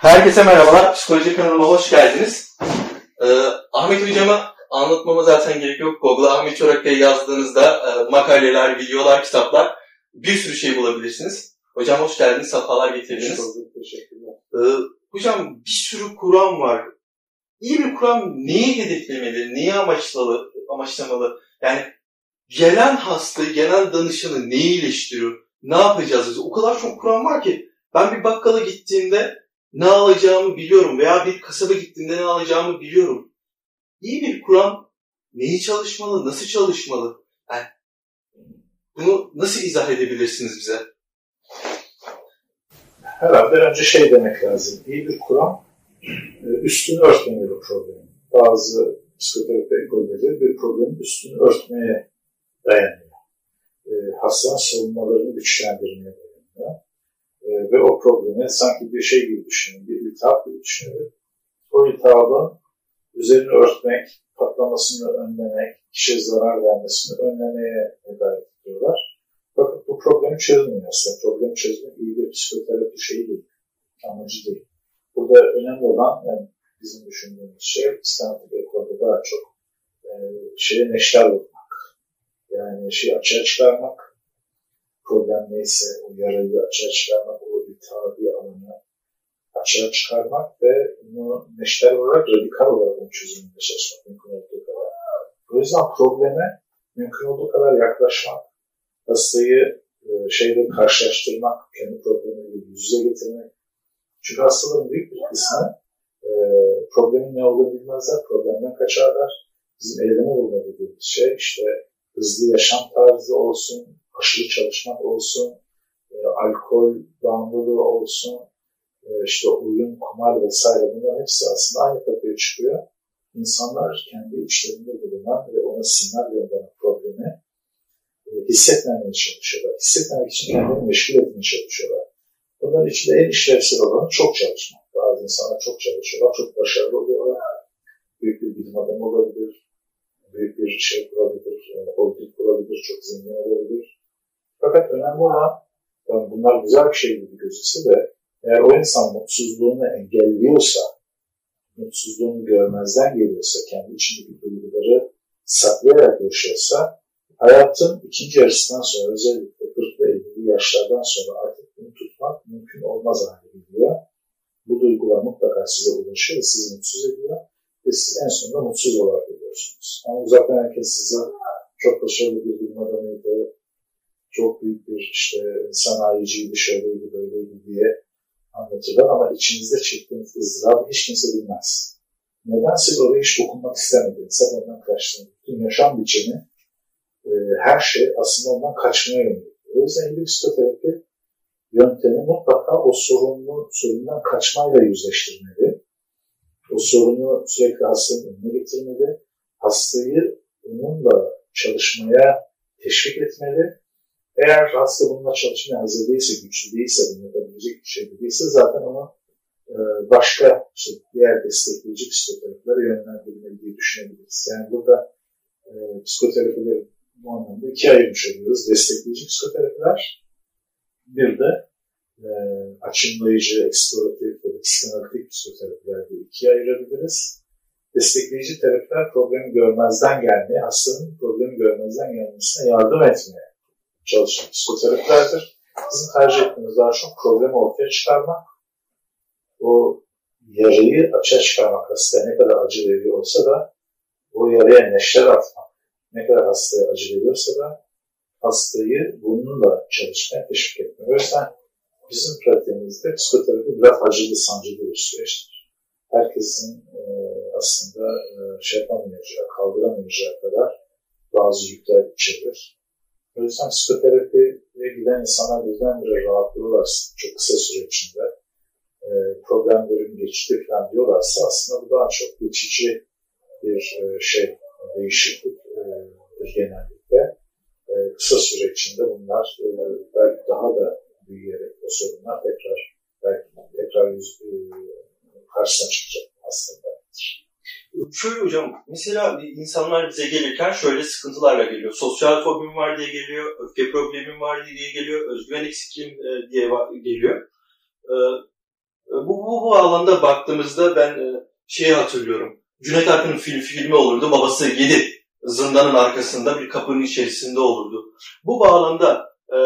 Herkese merhabalar. Psikoloji kanalıma hoş geldiniz. Ee, Ahmet Hocam'a anlatmama zaten gerek yok. Google'a Ahmet Çorak diye yazdığınızda e, makaleler, videolar, kitaplar bir sürü şey bulabilirsiniz. Hocam hoş geldiniz, safalar getirdiniz. Çok teşekkürler. Ee, hocam bir sürü kuram var. İyi bir kuram neyi hedeflemeli, neyi amaçlalı, amaçlamalı? Yani gelen hastayı, gelen danışanı neyi iyileştiriyor? Ne yapacağız? O kadar çok kuram var ki ben bir bakkala gittiğimde ne alacağımı biliyorum veya bir kasaba gittiğimde ne alacağımı biliyorum. İyi bir kuram neyi çalışmalı, nasıl çalışmalı? Yani bunu nasıl izah edebilirsiniz bize? Herhalde önce şey demek lazım. İyi bir kuram e, üstünü örtmeli bir problem. Bazı psikoterapi ekolleri bir problemin üstünü örtmeye dayanıyor. E, hastanın savunmalarını güçlendirmeye dayanıyor. E, ve o problemi sanki bir şey gibi düşünün, bir iltihap gibi düşünün. O iltihabın üzerini örtmek, patlamasını önlemek, kişiye zarar vermesini önlemeye gayret ediyorlar. Fakat bu problemi çözmüyor aslında. Problemi çözmek iyi bir psikoterapi şeyi değil, amacı değil. Burada önemli olan yani bizim düşündüğümüz şey İstanbul ekolde daha çok e, şeye neşter vurmak. Yani şeyi açığa çıkarmak, problem neyse o yarayı açığa çıkarmak, o iltihabi alanı açığa çıkarmak ve bunu neşter olarak, radikal olarak onu çözümlemeye çalışmak mümkün olduğu kadar. O yüzden probleme mümkün olduğu kadar yaklaşmak, hastayı e, şeyle karşılaştırmak, kendi problemiyle yüz yüze getirmek. Çünkü hastaların büyük bir kısmı e, problemin ne olduğunu bilmezler, problemden kaçarlar. Bizim eyleme vurma dediğimiz şey işte hızlı yaşam tarzı olsun, aşırı çalışmak olsun, e, alkol bağımlılığı olsun, e, işte oyun, kumar vesaire bunların hepsi aslında aynı kapıya çıkıyor. İnsanlar kendi içlerinde bulunan ve ona sinyal gönderen problemi e, hissetmemeye çalışıyorlar. Hissetmemek için kendilerini meşgul etmeye çalışıyorlar. Bunların içinde en işlevsel olanı çok çalışmak. Bazı insanlar çok çalışıyorlar, çok başarılı oluyorlar. Büyük bir bilim adamı olabilir, büyük bir şey kurabilir, yani politik kurabilir, çok zengin olabilir. Fakat önemli olan, yani bunlar güzel bir şey gibi gözükse de eğer o insan mutsuzluğunu engelliyorsa, mutsuzluğunu görmezden geliyorsa, kendi içindeki duyguları saklayarak yaşıyorsa, hayatın ikinci yarısından sonra özellikle 40'lı 50'li yaşlardan sonra artık bunu tutmak mümkün olmaz hale geliyor. Bu duygular mutlaka size ulaşıyor ve sizi mutsuz ediyor ve siz en sonunda mutsuz olarak geliyorsunuz. Ama uzaktan herkes size çok başarılı bir adamıydı, çok büyük bir işte sanayiciydi, şöyleydi, böyleydi diye anlatırlar ama içinizde çektiğiniz ızdırabı hiç kimse bilmez. Neden siz oraya hiç dokunmak istemediniz? Hep kaçtınız. Bütün yaşam biçimi, e, her şey aslında ondan kaçmaya yönelik. O yüzden psikoterapi yöntemi mutlaka o sorunlu, sorundan kaçmayla yüzleştirmeli. O sorunu sürekli hastanın önüne getirmeli. Hastayı onunla çalışmaya teşvik etmeli. Eğer hasta bununla çalışmaya hazır değilse, güçlü değilse, bunu yapabilecek bir şey değilse zaten onu e, başka işte diğer destekleyici psikoterapilere yönlendirmeli diye düşünebiliriz. Yani burada e, psikoterapileri bu anlamda ikiye ayırmış oluyoruz. Destekleyici psikoterapiler, bir de e, açımlayıcı, eksploratif ya da psikoterapiler diye ikiye ayırabiliriz. Destekleyici terapiler problemi görmezden gelmeye, hastanın problemi görmezden gelmesine yardım etmeye çalışan psikoterapilerdir. Bizim tercih ettiğimiz daha çok problemi ortaya çıkarmak, o yarayı açığa çıkarmak hastaya ne kadar acı veriyor olsa da o yaraya neşter atmak, ne kadar hastaya acı veriyorsa da hastayı bununla çalışmaya teşvik etmek. O yüzden bizim pratiğimizde psikoterapi biraz acılı sancılı bir süreçtir. Herkesin e, aslında e, şey yapamayacağı, kaldıramayacağı kadar bazı yükler içerir. O yüzden psikoterapiye giden insanlar birdenbire rahatlıyorlarsa çok kısa süre içinde e, problemlerim geçti falan diyorlarsa aslında bu daha çok geçici bir e, şey, değişiklik e, genellikle. E, kısa süre içinde bunlar e, belki daha da büyüyerek o sorunlar tekrar belki tekrar yüz, e, karşısına çıkacak aslında. Şöyle hocam, mesela insanlar bize gelirken şöyle sıkıntılarla geliyor. Sosyal fobim var diye geliyor, öfke problemim var diye geliyor, özgüven eksikliğim diye geliyor. Bu, bu, bu alanda baktığımızda ben e, şeyi hatırlıyorum. Cüneyt Arkın'ın film, filmi olurdu. Babası yedi zindanın arkasında bir kapının içerisinde olurdu. Bu bağlamda e,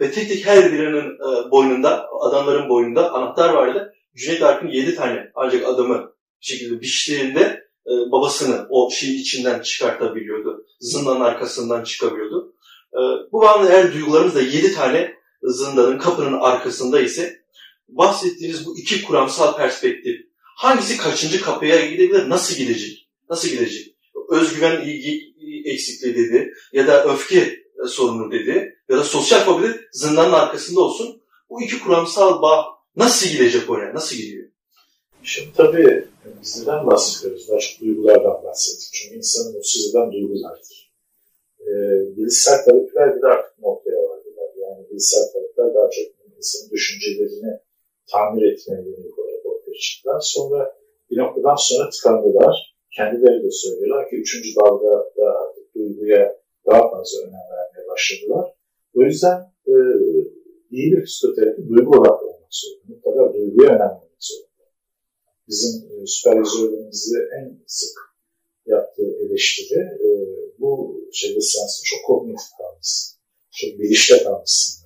ve tek tek her birinin e, boynunda, adamların boynunda anahtar vardı. Cüneyt Arkın yedi tane ancak adamı bir şekilde biçtiğinde e, babasını o şeyin içinden çıkartabiliyordu. Zindanın arkasından çıkabiliyordu. E, bu bağlamda eğer duygularımız da yedi tane zindanın kapının arkasında ise bahsettiğiniz bu iki kuramsal perspektif hangisi kaçıncı kapıya gidebilir, nasıl gidecek? Nasıl gidecek? Özgüven ilgi eksikliği dedi ya da öfke sorunu dedi ya da sosyal fobi zindanın arkasında olsun. Bu iki kuramsal bağ nasıl gidecek oraya? Nasıl gidiyor? Şimdi tabii biz neden bahsediyoruz? Daha çok duygulardan bahsettik. Çünkü insanın mutsuz eden duygulardır. Ee, bilişsel tarifler bir de artık noktaya vardılar. Yani bilişsel tarifler daha çok insanın düşüncelerini tamir etmeye yönelik olarak ortaya çıktılar. Sonra bir noktadan sonra tıkandılar. Kendileri de söylüyorlar ki üçüncü dalga da artık duyguya daha fazla önem vermeye başladılar. O yüzden e, iyi bir psikoterapi duygu odaklı olmak zorunda. Mutlaka duyguya önem. Bizim e, süpervizörlerimizi en sık yaptığı eleştiri e, bu şeyde seansta çok kognitif kalmışsın. Çok bilişte kalmışsın.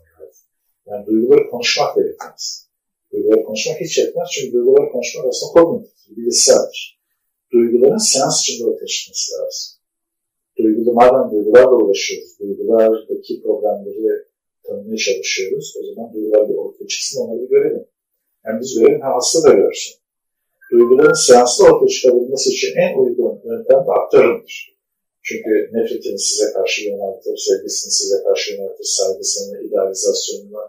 Yani duyguları konuşmak gerekmez. Duyguları konuşmak hiç yetmez. Çünkü duyguları konuşmak aslında kognitif, bilişseldir. Duyguların seans içinde ortaya çıkması lazım. Duygulu, madem duygularla uğraşıyoruz, duygulardaki problemleri tanımaya çalışıyoruz, o zaman duygular bir ortaya çıksın, onları bir görelim. Yani biz görelim, hem hasta da görsün. Duyguların seanslı ortaya çıkabilmesi için en uygun yöntem de aktarımdır. Çünkü nefretini size karşı yöneltir, sevgisini size karşı yöneltir, saygısını, idealizasyonunu,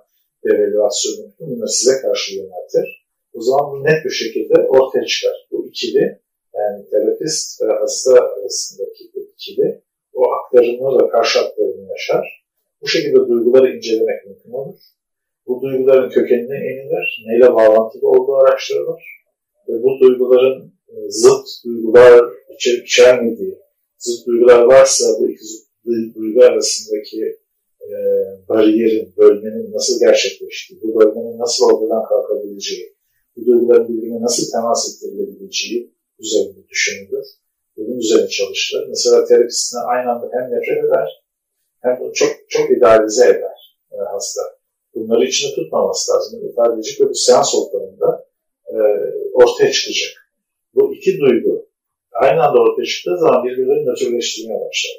devalüasyonunu bunları size karşı yöneltir. O zaman bu net bir şekilde ortaya çıkar. Bu ikili yani terapist ve hasta arasındaki bu ikili o aktarımı ve karşı aktarımı yaşar. Bu şekilde duyguları incelemek mümkün olur. Bu duyguların kökenine inilir, neyle bağlantılı olduğu araştırılır ve bu duyguların e, zıt duygular içerip içermediği, zıt duygular varsa bu iki zıt duygu arasındaki e, bariyerin, bölmenin nasıl gerçekleştiği, bu bölmenin nasıl ortadan kalkabileceği, bu duyguların birbirine nasıl temas ettirilebileceği üzerinde düşünülür. Bunun üzerine çalışılır. Mesela terapisine aynı anda hem nefret eder hem de çok çok idealize eder e, hasta. Bunları içine tutmaması lazım. İfade edecek ve seans ortamında e, ortaya çıkacak. Bu iki duygu aynı anda ortaya çıktığı zaman birbirlerini nötrleştirmeye başlar.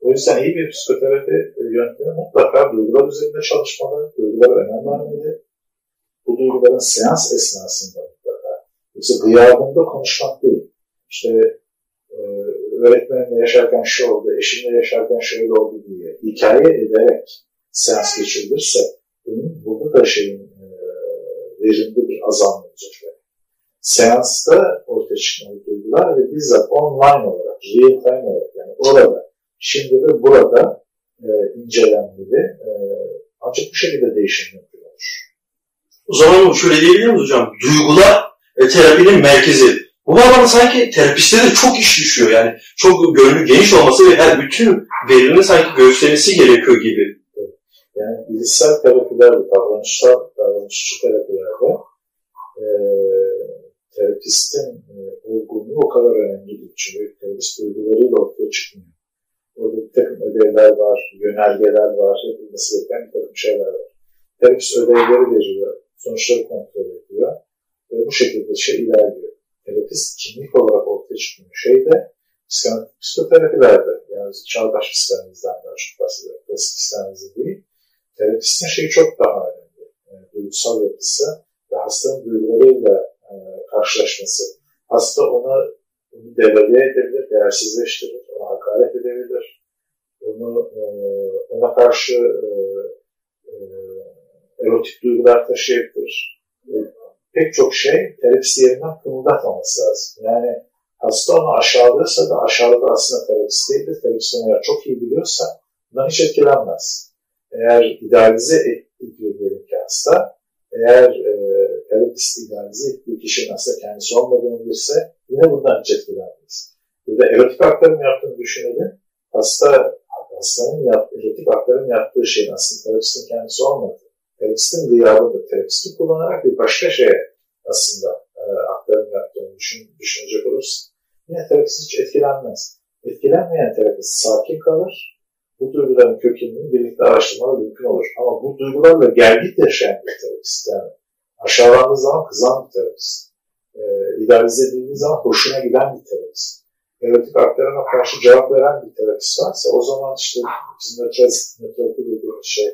O yüzden iyi bir psikoterapi e, yöntemi mutlaka duygular üzerinde çalışmalı, duygulara önem vermeli. Bu duyguların seans esnasında mutlaka. Yoksa gıyabında konuşmak değil. İşte e, öğretmenimle yaşarken şu oldu, eşimle yaşarken şöyle oldu diye hikaye ederek seans geçirilirse bunun burada da şeyin e, verimli bir azalma olacak. Seansta ortaya çıkmalı duygular ve bizzat online olarak, real time olarak yani orada şimdi ve burada e, incelenmeli. E, ancak bu şekilde değişim mümkün olur. O zaman şöyle diyebilir miyiz hocam? Duygular e, terapinin merkezi. Bu bağlamda sanki terapiste de çok iş düşüyor yani. Çok gönlü geniş olması ve her bütün verinin sanki göstermesi gerekiyor gibi. Yani bilişsel terapilerde, davranışsal, davranışçı terapilerde e, terapistin e, olgunluğu o kadar önemli değil. Çünkü terapist duygularıyla ortaya çıkmıyor. Orada bir takım ödevler var, yönergeler var, yapılması gereken bir takım şeyler var. Terapist ödevleri veriyor, sonuçları kontrol ediyor ve bu şekilde şey ilerliyor. Terapist kimlik olarak ortaya çıkıyor şey de psikoterapilerde, yani çağdaş psikanalizden daha çok bahsediyor, klasik psikanalizi değil. Terapistin şeyi çok daha önemli. Yani duygusal yapısı ve hastanın duygularıyla e, karşılaşması. Hasta ona onu devalüe edebilir, değersizleştirir, ona hakaret edebilir. Onu e, ona karşı e, erotik duygular taşıyabilir. Pek çok şey terapist yerinden kımıldatmaması lazım. Yani hasta onu aşağılıyorsa da aşağıda aslında terapist değildir. Terapist onu çok iyi biliyorsa bundan hiç etkilenmez. Eğer idealize ediyor diyelim ki hasta, eğer e, terapist idealize ettiği kişinin aslında kendisi olmadığını bilirse yine bundan hiç etkilenmez. Bir de erotik aktarım yaptığını düşünelim. Hasta, hastanın yap, erotik aktarım yaptığı şeyin aslında terapistin kendisi olmadı. Terapistin gıyabıdır. Terapisti kullanarak bir başka şeye aslında e, aktarım yaptığını düşün, düşünecek olursa yine terapist hiç etkilenmez. Etkilenmeyen terapist sakin kalır. Bu duyguların kökenini birlikte araştırmalar mümkün olur. Ama bu duygularla gergit yaşayan bir terapist yani aşağılandığı zaman kızan bir terapist. E, idealize edildiği zaman hoşuna giden bir terapist. Erotik aktarıma karşı cevap veren bir terapist varsa o zaman işte bizim nötralite dediğimiz şey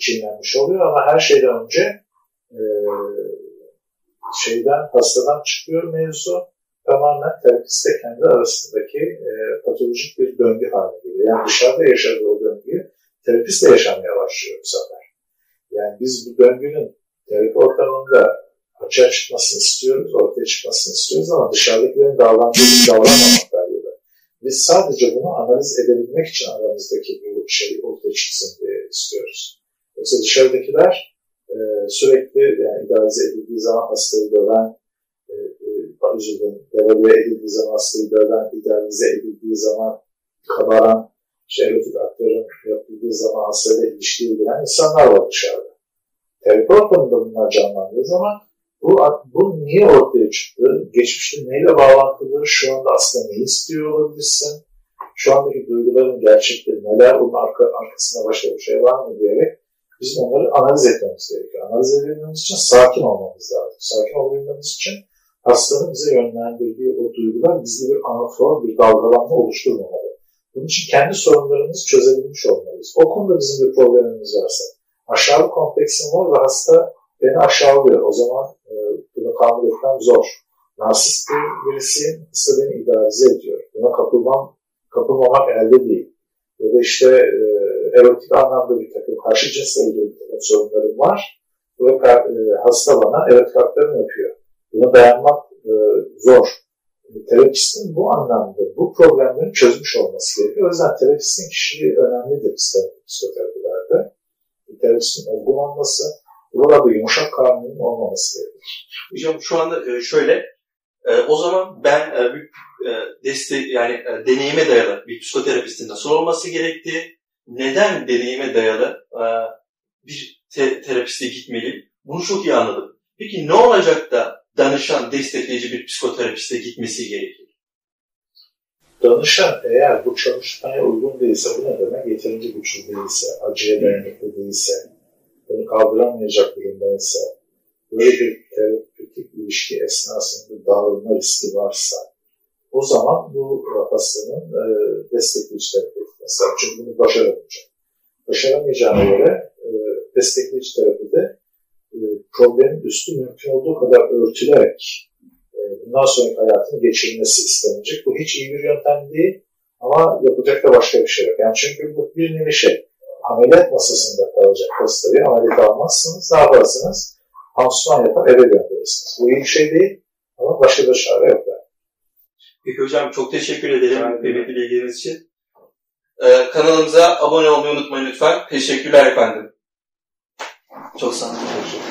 çiğnenmiş oluyor ama her şeyden önce e, şeyden hastadan çıkıyor mevzu tamamen terapistle kendi arasındaki e, patolojik bir döngü haline geliyor. Yani dışarıda yaşadığı o döngüyü terapistle yaşamaya başlıyor bu sefer. Yani biz bu döngünün terapi ortamında açığa çıkmasını istiyoruz, ortaya çıkmasını istiyoruz ama dışarıdakilerin davrandığı davranmamak kaydıyla. Biz sadece bunu analiz edebilmek için aramızdaki bu şey ortaya çıksın diye istiyoruz. Yoksa dışarıdakiler e, sürekli yani idealize edildiği zaman hastayı döven, dilerim, devalüe edildiği zaman döven, idealize edildiği zaman kabaran, işte erotik aktörün yapıldığı zaman hastayla ilişkiye giren insanlar var dışarıda. Terapi ortamında bunlar canlandığı zaman bu, bu niye ortaya çıktı? Geçmişte neyle bağlantılı? Şu anda aslında ne istiyor olabilirsin? Şu andaki duyguların gerçekleri neler? Onun arka, arkasında başka bir şey var mı diyerek bizim onları analiz etmemiz gerekiyor. Analiz edebilmemiz için sakin olmamız lazım. Sakin olabilmemiz için hastanın bize yönlendirdiği o duygular bizde bir anafor, bir dalgalanma oluşturmamalı. Bunun için kendi sorunlarımızı çözebilmiş olmalıyız. O konuda bizim bir problemimiz varsa, aşağılık kompleksim var ve hasta beni aşağılıyor. O zaman e, bunu kabul etmem zor. Narsist bir birisiyim, hasta beni idealize ediyor. Buna kapılmam, kapılmamak elde değil. Ya da işte e, erotik anlamda bir takım karşı cinsle ilgili sorunlarım var. Ve e, hasta bana erotik aktarım yapıyor. Buna dayanmak e, zor. Terapistin bu anlamda bu problemleri çözmüş olması gerekiyor. O yüzden terapistin kişiliği önemlidir psikoterapilerde. Terapistin olgun olması, burada yumuşak karnının olmaması gerekir. Hocam şu anda e, şöyle, o zaman ben bir destek yani deneyime dayalı bir psikoterapistin nasıl olması gerektiği, neden deneyime dayalı e, bir te- terapiste gitmeliyim? Bunu çok iyi anladım. Peki ne olacak da danışan, destekleyici bir psikoterapiste gitmesi gerekir? Danışan eğer bu çalışmaya uygun değilse, bu ne demek? Yeterince güçlü değilse, acıya dayanıklı değilse, bunu kaldıramayacak durumdaysa, böyle bir terapötik ilişki esnasında dağılma riski varsa, o zaman bu hastanın e, destekleyici terapi mesela. Çünkü bunu başaramayacak. Başaramayacağına göre e, destekleyici terapide problemin üstü mümkün olduğu kadar örtülerek e, bundan sonraki hayatını geçirmesi istenecek. Bu hiç iyi bir yöntem değil ama yapacak da başka bir şey yok. Yani çünkü bu bir nevi şey. Ameliyat masasında kalacak hastayı ameliyat almazsınız. Ne yaparsınız? Pansuman yapar eve gönderirsiniz. Bu iyi bir şey değil ama başka da çare yok. Yani. Peki hocam çok teşekkür ederim yani, kıymetli bilgileriniz için. Ee, kanalımıza abone olmayı unutmayın lütfen. Teşekkürler efendim. Çok sağ olun. Teşekkür